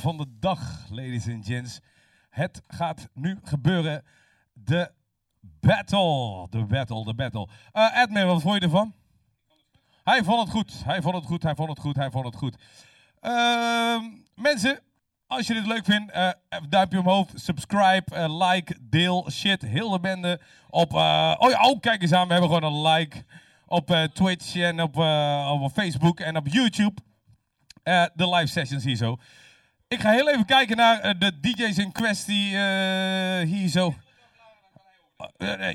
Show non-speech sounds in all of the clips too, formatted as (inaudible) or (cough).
van de dag, ladies and gents. Het gaat nu gebeuren. De battle. De battle, de battle. Uh, Admin, wat vond je ervan? Hij vond het goed. Hij vond het goed. Hij vond het goed. Hij vond het goed. Uh, mensen, als je dit leuk vindt, uh, duimpje omhoog, subscribe, uh, like, deel, shit, heel de bende. Op, oh ja, oh, kijk eens aan, we hebben gewoon een like op Twitch en op, op Facebook en op YouTube. de live sessions hier zo. Ik ga heel even kijken naar de DJ's in kwestie hier zo.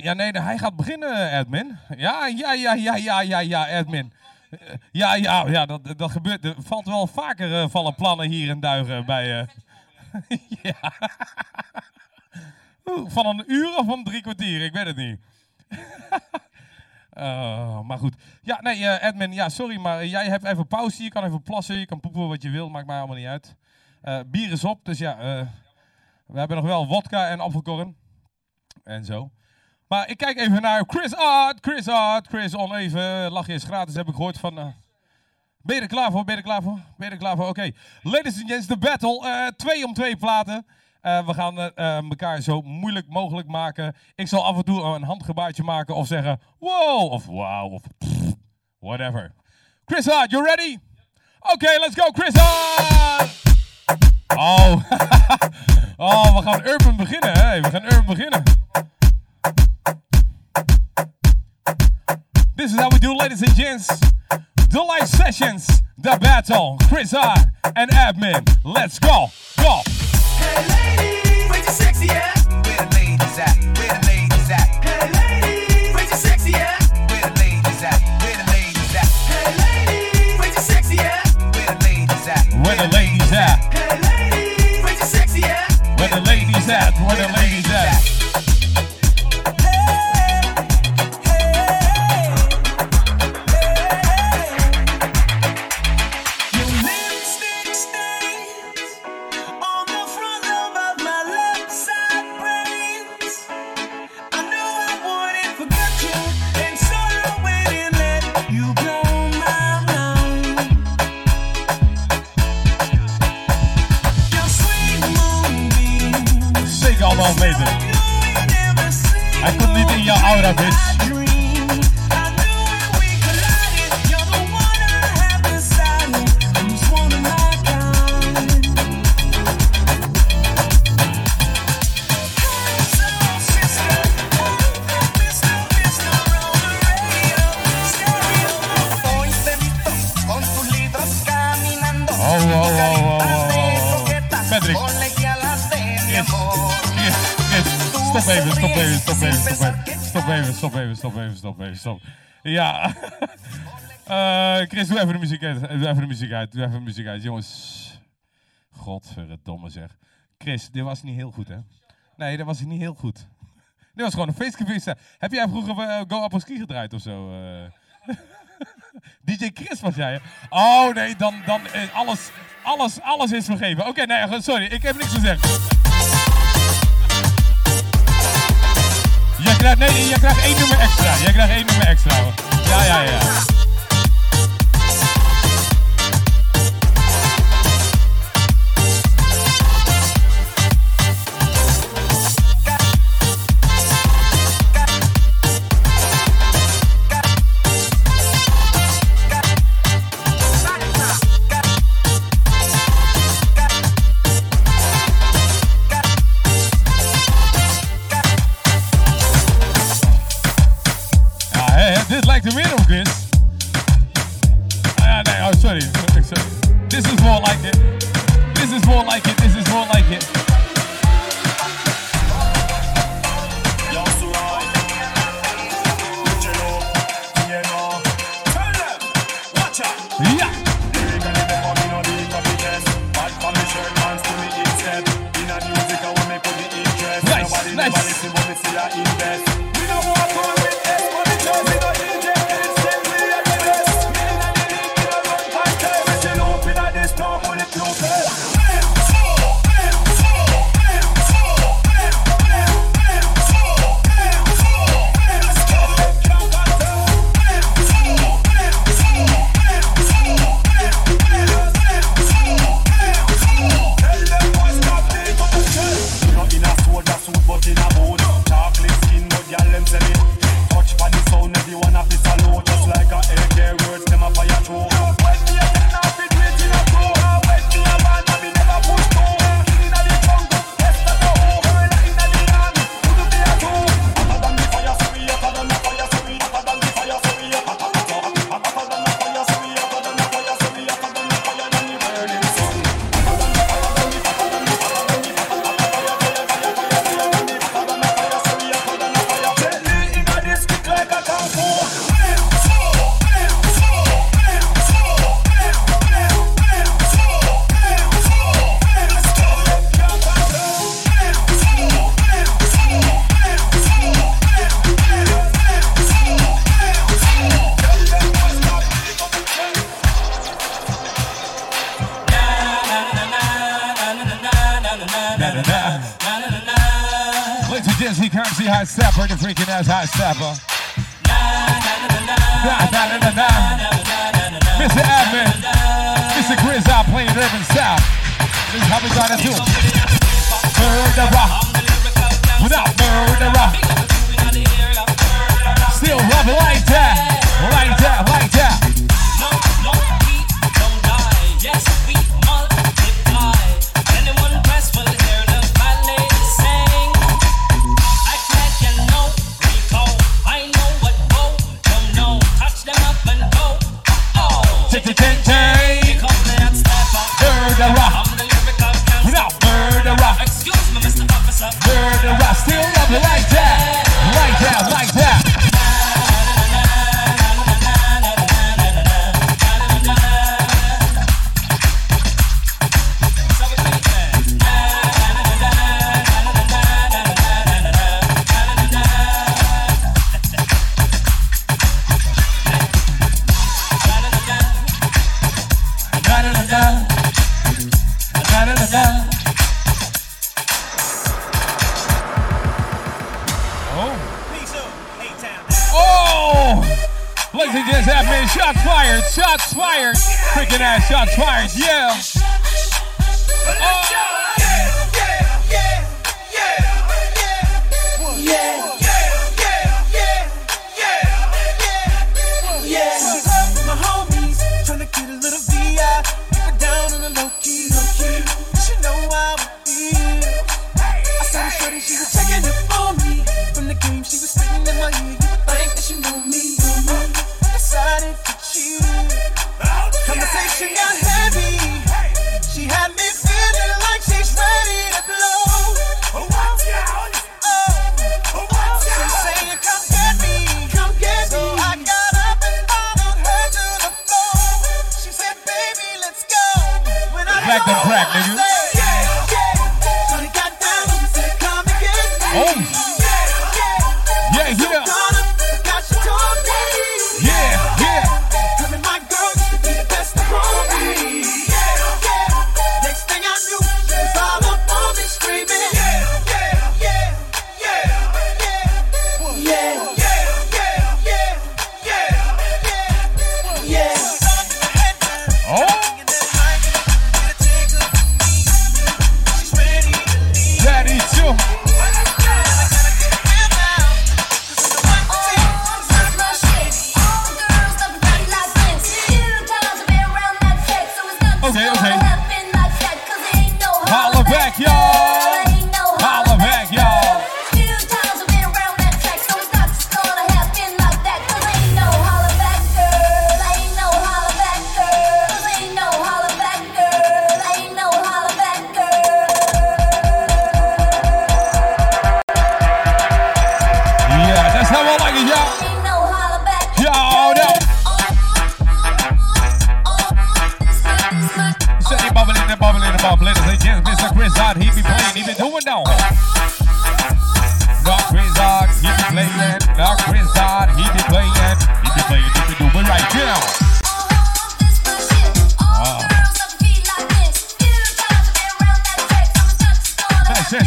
ja, nee, hij gaat beginnen, Admin. Ja, ja, ja, ja, ja, ja, ja, Admin. Ja, ja, ja dat, dat gebeurt. Er valt wel vaker vallen plannen hier in Duigen bij. (laughs) Ja. Van een uur of van drie kwartier, ik weet het niet. uh, (laughs) maar goed. Ja, nee, Edwin, ja, sorry, maar jij hebt even pauze. Je kan even plassen, je kan poepen wat je wil, maakt mij allemaal niet uit. Bier is op, dus ja, we hebben nog wel wodka en appelkorn. En zo. Maar ik kijk even naar Chris Art, Chris Art, Chris on even. Lachje is gratis, heb ik gehoord van... Uh, ben je er klaar voor? Ben je er klaar voor? Ben je er klaar voor? Oké. Ladies and gents, de battle. Uh, twee om twee platen. We gaan elkaar zo moeilijk mogelijk maken. Ik zal af en toe een handgebaartje maken of zeggen... Wow! Of wow! Of whatever. Chris Hart, you ready? Oké, let's go Chris Hart! Oh. (laughs) oh, we gaan urban beginnen. Hè? We gaan urban beginnen. This is how we do, ladies and gents. The live sessions, the battle, Chris R and Admin. Let's go, go. Hey ladies, where's your sexy at? that? What a lady. Stop even, stop even, stop. Ja. uh, Chris, doe even de muziek uit. Doe even de muziek uit. Doe even de muziek uit. Jongens. Godverdomme zeg. Chris, dit was niet heel goed, hè? Nee, dat was niet heel goed. Dit was gewoon een feestje. Heb jij vroeger uh, Go Up Ski gedraaid of zo? Uh? (laughs) DJ Chris was jij. Oh nee, dan, dan alles, alles, alles is vergeven. Oké, okay, nee, sorry, ik heb niks te zeggen. Jij krijgt, nee, jij krijgt één nummer extra. Jij krijgt één nummer extra. Ja, ja, ja.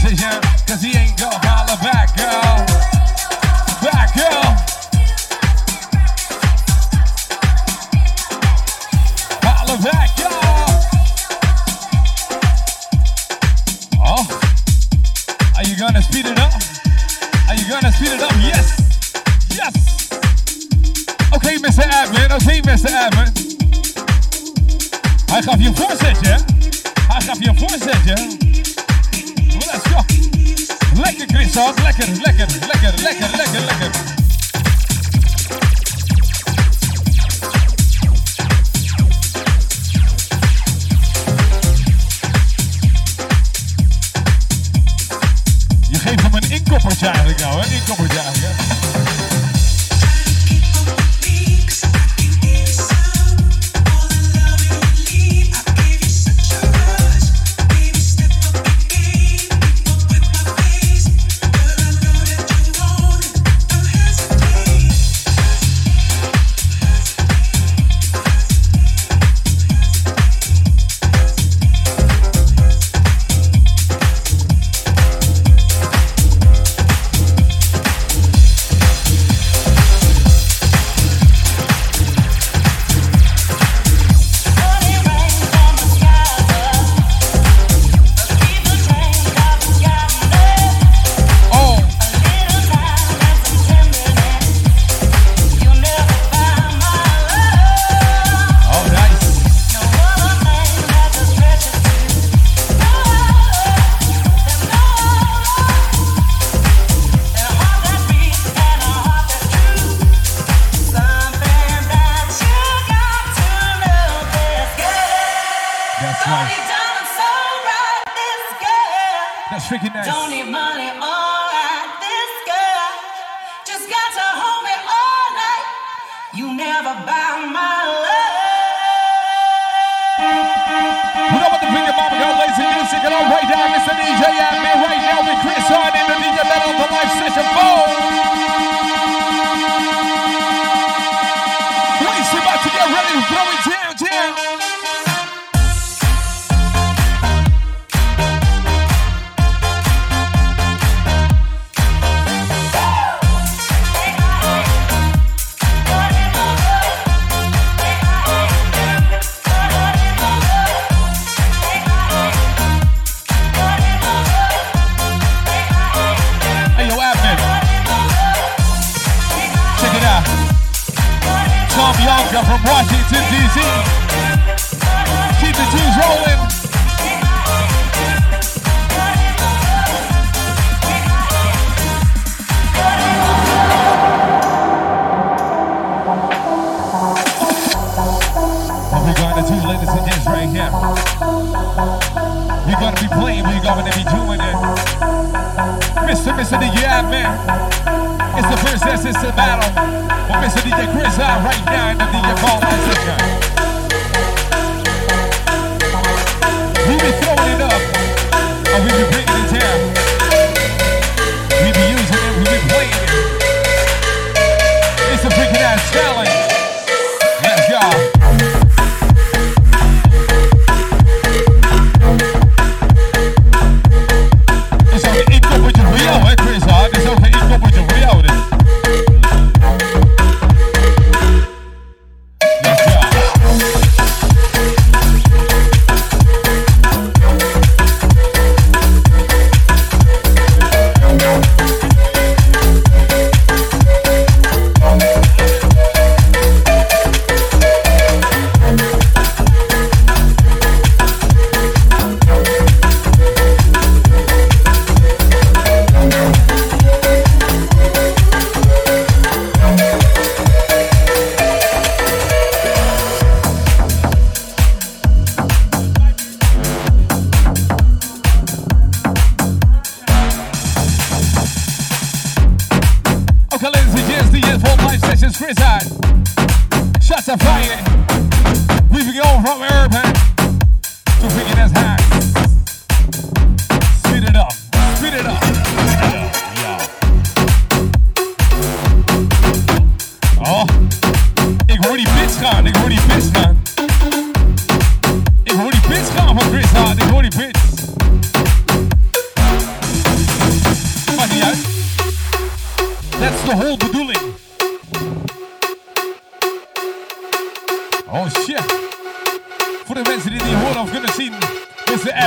message out, cause he ain't got Yeah, man. It's the first essence the battle. Well, Mr. DJ Chris, out right now in the DJ Paul position.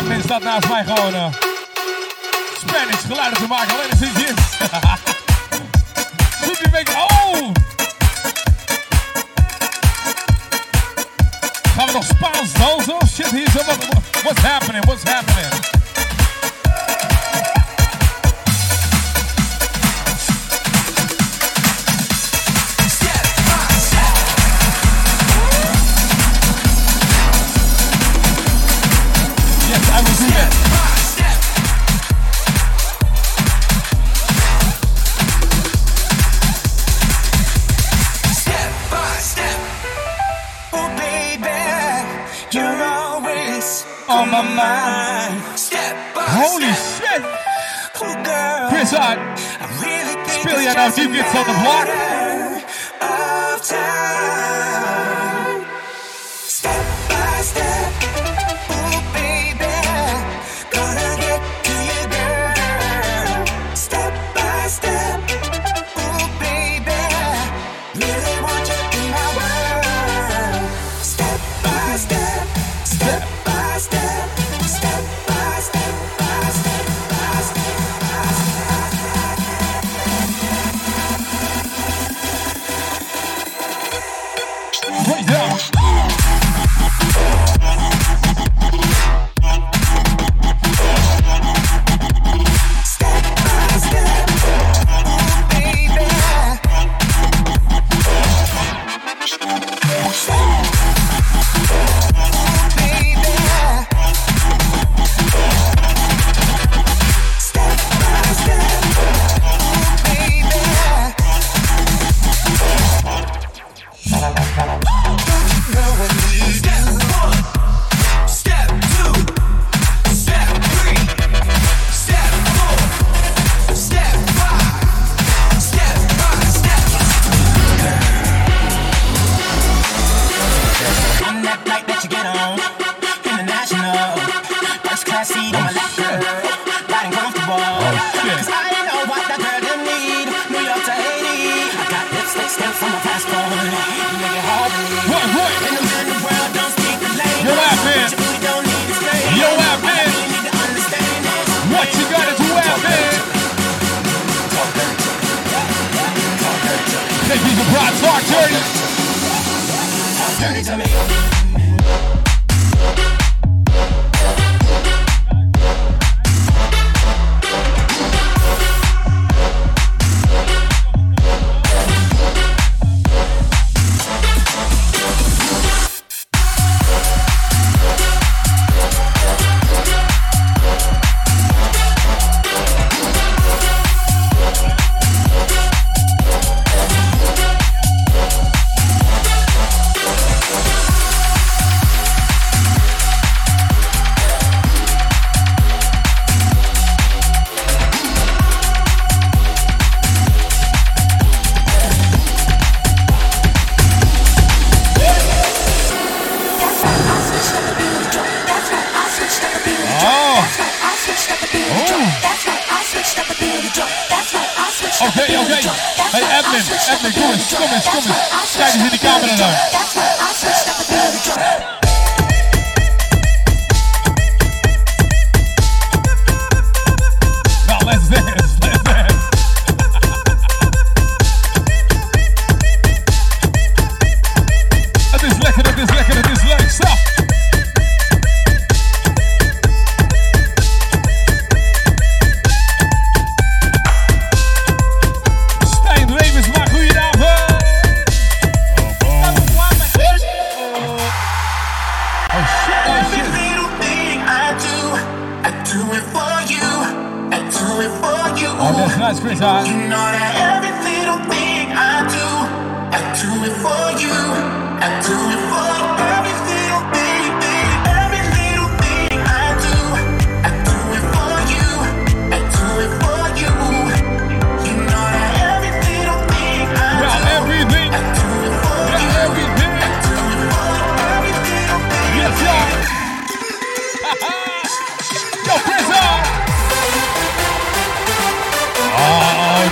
Kevin staat naast mij gewoon uh, Spanish geluiden te maken. Alleen de zin Goed die week. Oh! Gaan we nog Spaans dansen? Shit, hier is wat. What's happening? What's happening? Now, as you get on the block,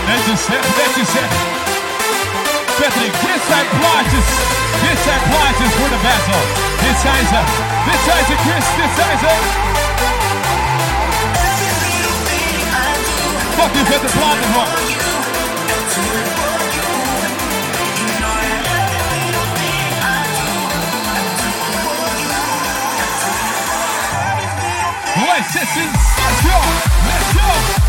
Netjes, hè, netjes, hè. Patrick, this zijn plaatjes. this zijn plaatjes for the battle. This zijn ze. this zijn a Chris. Dit zijn. Fucking vette platen, man. Let's go! Let's go!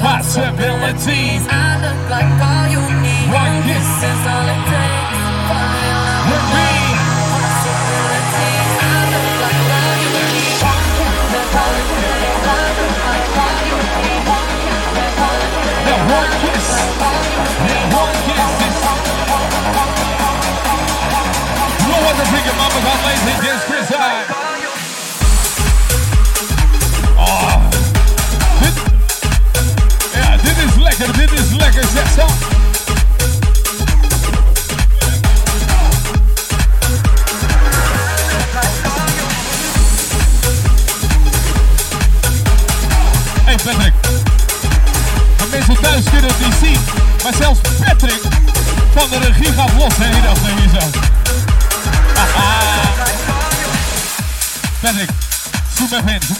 possibilities. I look like all you need. One kiss. is all it takes. Falling in love With me, possibilities. I look like all you need. yeah, one kiss. One kiss is. You know what the freaking mama got, ladies and gents, Chris High.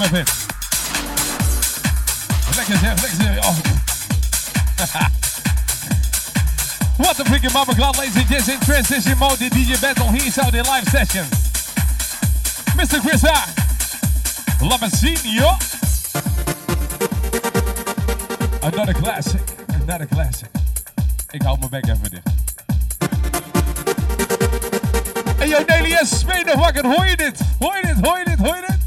Even in. Lekker zeg, lekker zeg. Oh. (laughs) The freaking mama cloud, ladies and gents, in transition mode, the DJ battle, he's out in live session. Mr. Chris zien, joh. Another classic, another classic. Ik hou mijn bek even dicht. Hey yo, Nelius, ben je nog wakker? Hoor je dit? Hoor je dit? Hoor je dit? Hoor je dit?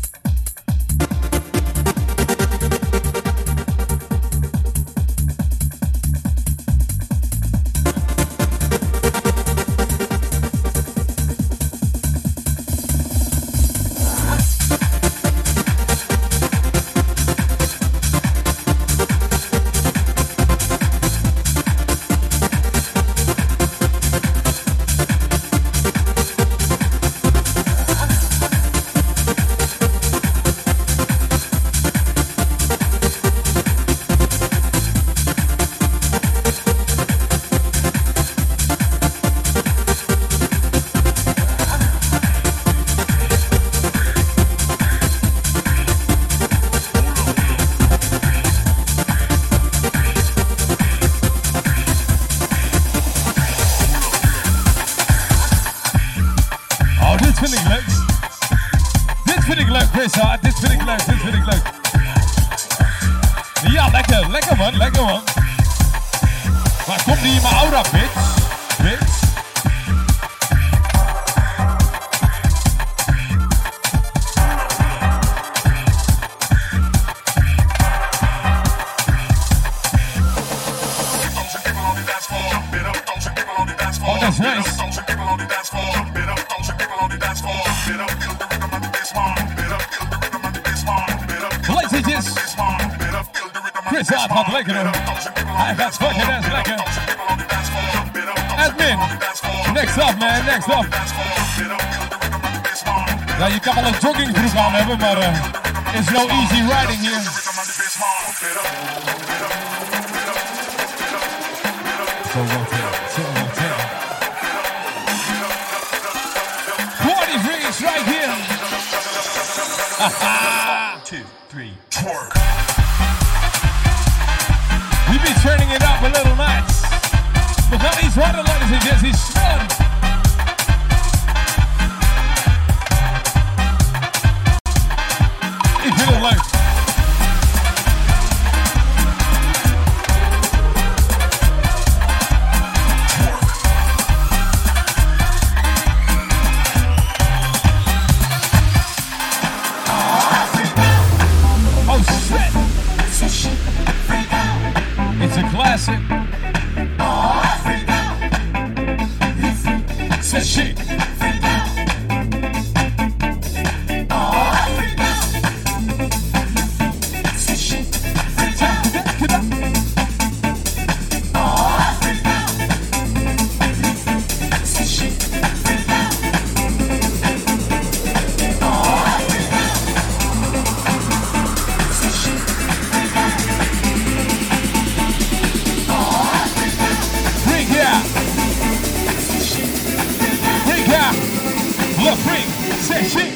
Hart gaat lekker. Hij gaat lekker. Admin, next up man, next up. Ja, je kan wel een joggingbroek aan hebben, maar eh it's no easy riding here. So rotate, so rotate. Party freaks right here. (laughs) water, ladies and gents. Los Ring Session.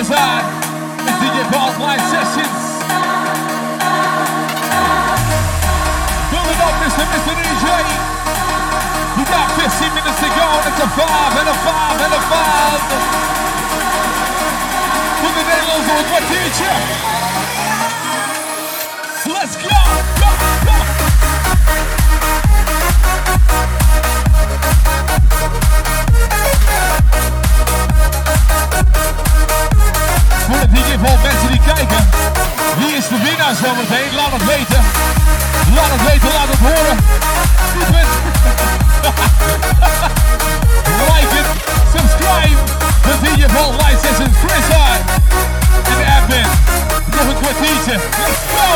César DJ Paul's live sessions. Building up Mr. Mr. DJ. We got 15 minutes to go and it's a five and a five and a five. Put the on. De winnaar zometeen? Laat het weten. Laat het weten, laat het horen. Bent- (laughs) like it, subscribe. De DJ Vol live sessions. Chris Hart en de admin. Nog een kwartiertje. Let's go.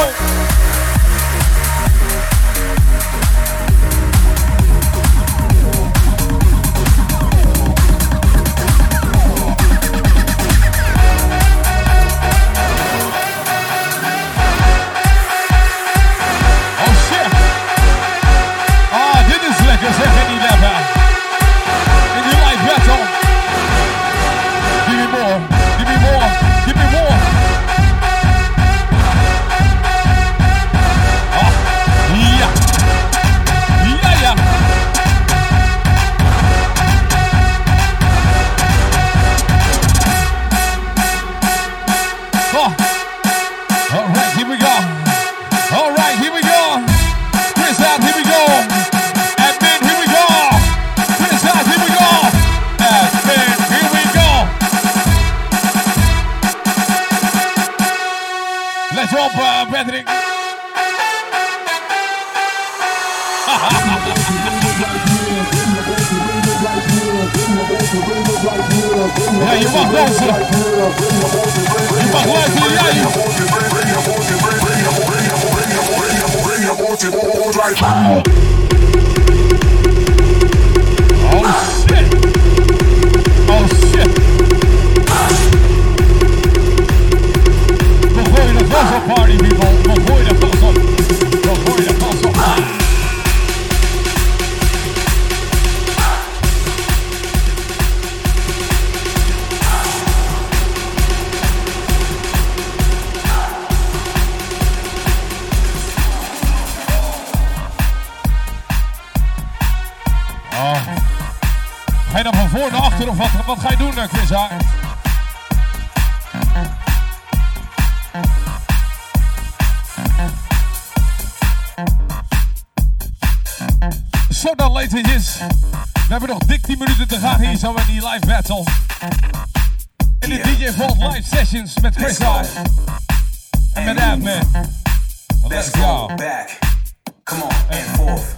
Live battle. In de DJ Vault live sessions met Chris Haar. En met Admin. Let's go. Back. Come on, and forth.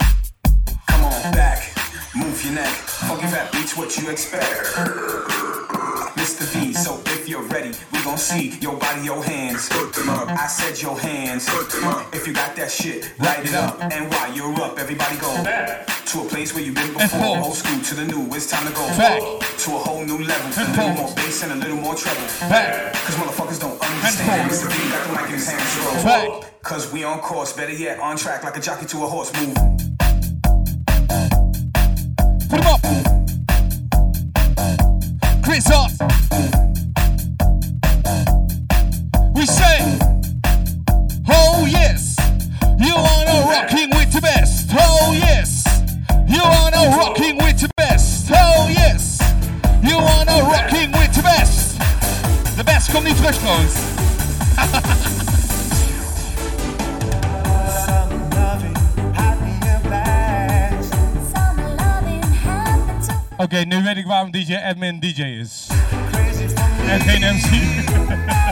Come on, back. Move your neck. Funky fat beats what you expect. Mr. V, so if you're ready, we gon' see your body, your hands. Put them up. I said your hands. Put them up. If you got that shit, light it up. And while you're up, everybody go back to a place where you've been before. Old school to the new, it's time to go Back. to a whole new level. A little more bass and a little more treble. Back. Cause motherfuckers don't understand. forth. Mr. V got the mic in his hands. So go. Back. Cause we on course, better yet, on track like a jockey to a horse. Move. Put him up. Hart. We say, oh yes, you wanna rocking with the best. Oh yes, you wanna rocking with the best. Oh yes, you wanna rocking with the best. The best komt niet terug. Oké, nu weet ik waarom DJ Admin DJ is. En geen MC. (laughs)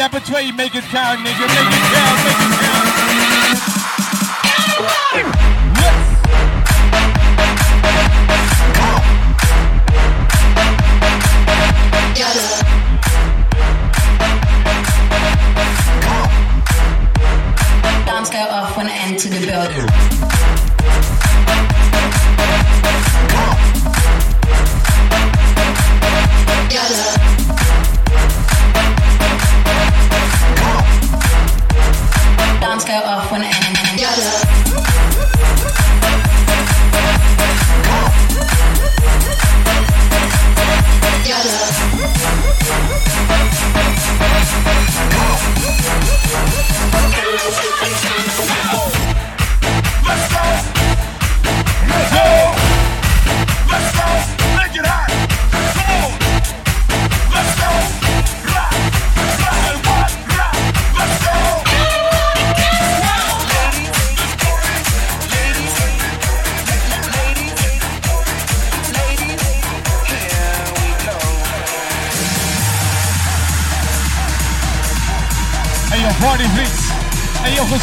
Yeah, but you make it count, nigga. Make it count, make it count. Go off when I enter the building.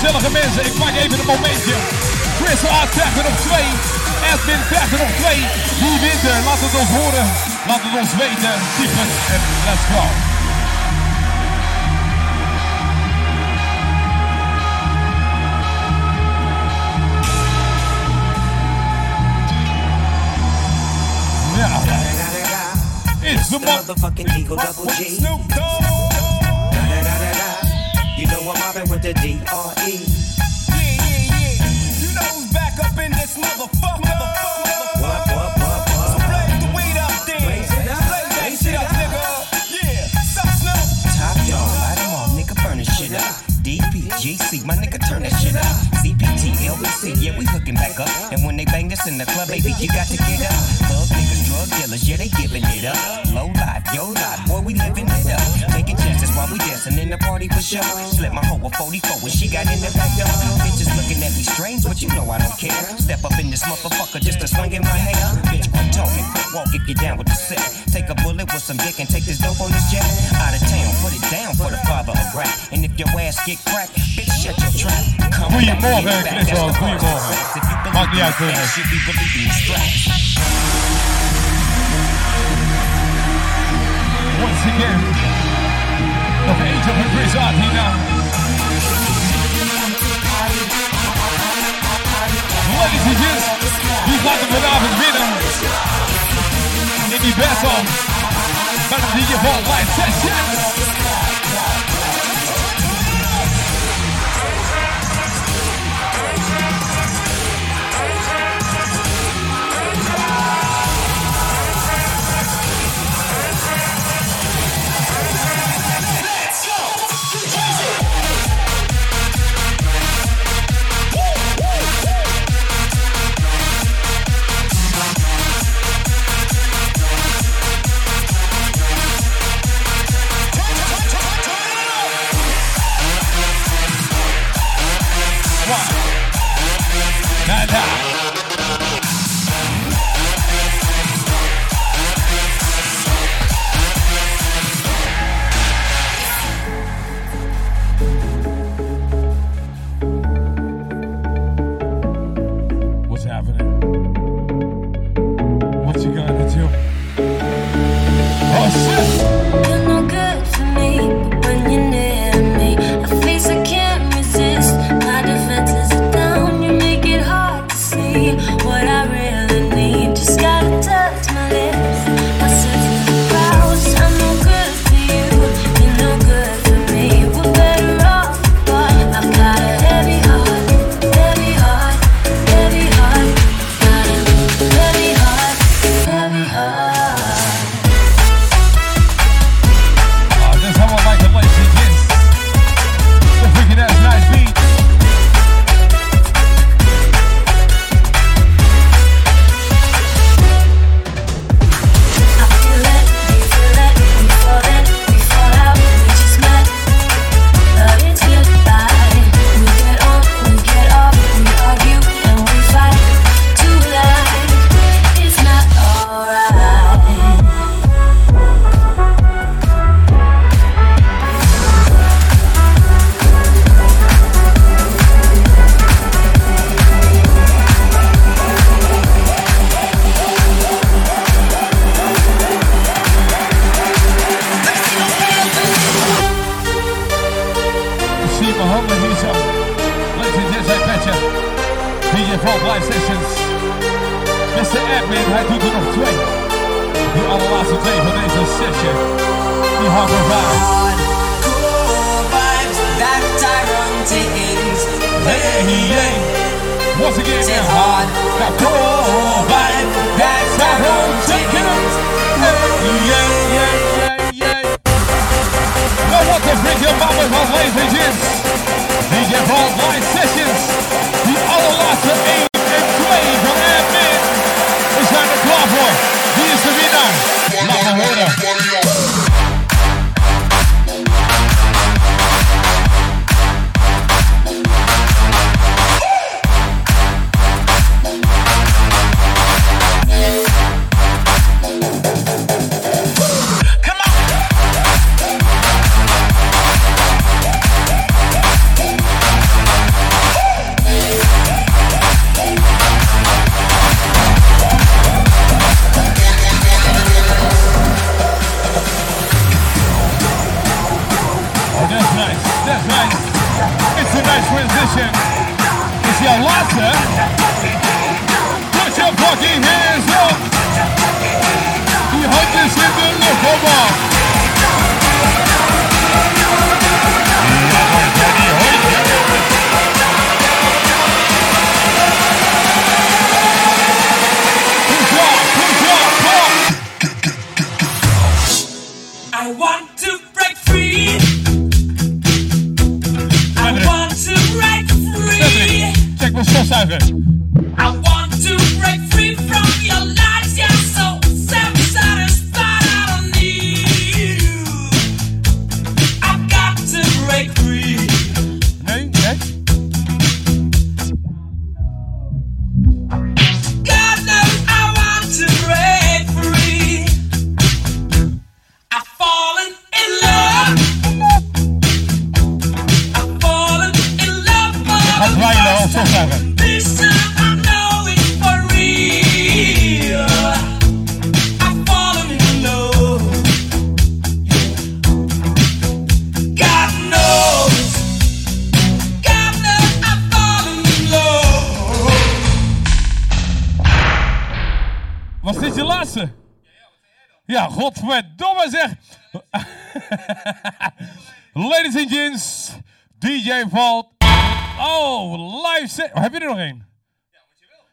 Gezellige mensen. Ik pak even een momentje. Chris Hart er nog twee. Edwin krijgt er nog twee. Wie wint er? Laat het ons horen. Laat het ons weten. Typen en let's go. Ja. It's the mo- motherfucking Eagle Double G. I'm mobbing with the D R E. Yeah, yeah, yeah. You know who's back up in this motherfucker. What, what, what, So what? blaze the weed up then. Blaze it up, Blaze that shit it up, up. nigga. Yeah. Snoop? Top dog, light 'em off, nigga, burn this shit up. DPGC, my nigga, turn that shit up. CPT, LBC, yeah, we hooking back up. And when they bang this in the club, baby, you got to get up. Niggas, drug dealers, yeah, they giving it up. Low life, yo life, boy, we living it up. Taking chances while we dancing in the party for sure. Slip my hoe a 44 when she got in the back door. Bitches looking at me strange, but you know I don't care. Step up in this motherfucker just to swing in my hair. Bitch, quit talking, quick walk if you down with the set. Take a bullet with some dick and take this dope on this jet. Out of town, put it down for the father of rap. And if your ass get cracked, bitch, shut your trap. Come Goedemorgen. Chris first goedemorgen. If you believe Maakt niet uit, once again of Angel Padrizati now. Ladies and gents, he's like a phenomenon rhythm. Maybe best on. Better than your whole life sessions.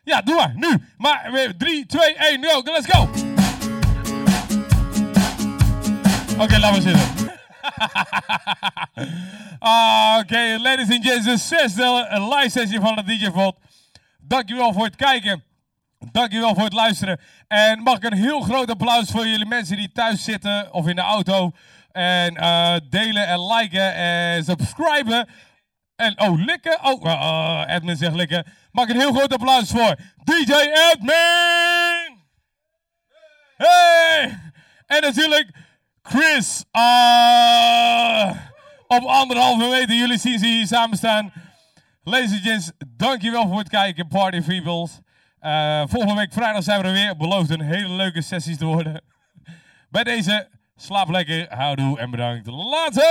Ja, doe maar, nu. Maar weer 3, 2, 1, go, let's go. Oké, laat maar zitten. (laughs) Oké, ladies and gents, de zesde live sessie van de DJ Vault. Dankjewel voor het kijken. Dankjewel voor het luisteren. En mag ik een heel groot applaus voor jullie mensen die thuis zitten of in de auto. En eh, delen en liken en subscriben. En oh, likken. Oh, uh, zegt likken. Mag ik een heel groot applaus voor DJ Edmund. Hey! En natuurlijk Chris. ah, op anderhalve meter. Jullie zien ze hier samen staan. Ladies and gents, dankjewel voor het kijken, Party Peoples. Eh, volgende week vrijdag zijn we er weer. Belooft een hele leuke sessies te worden. Bij deze, slaap lekker, houdoe en bedankt. Later!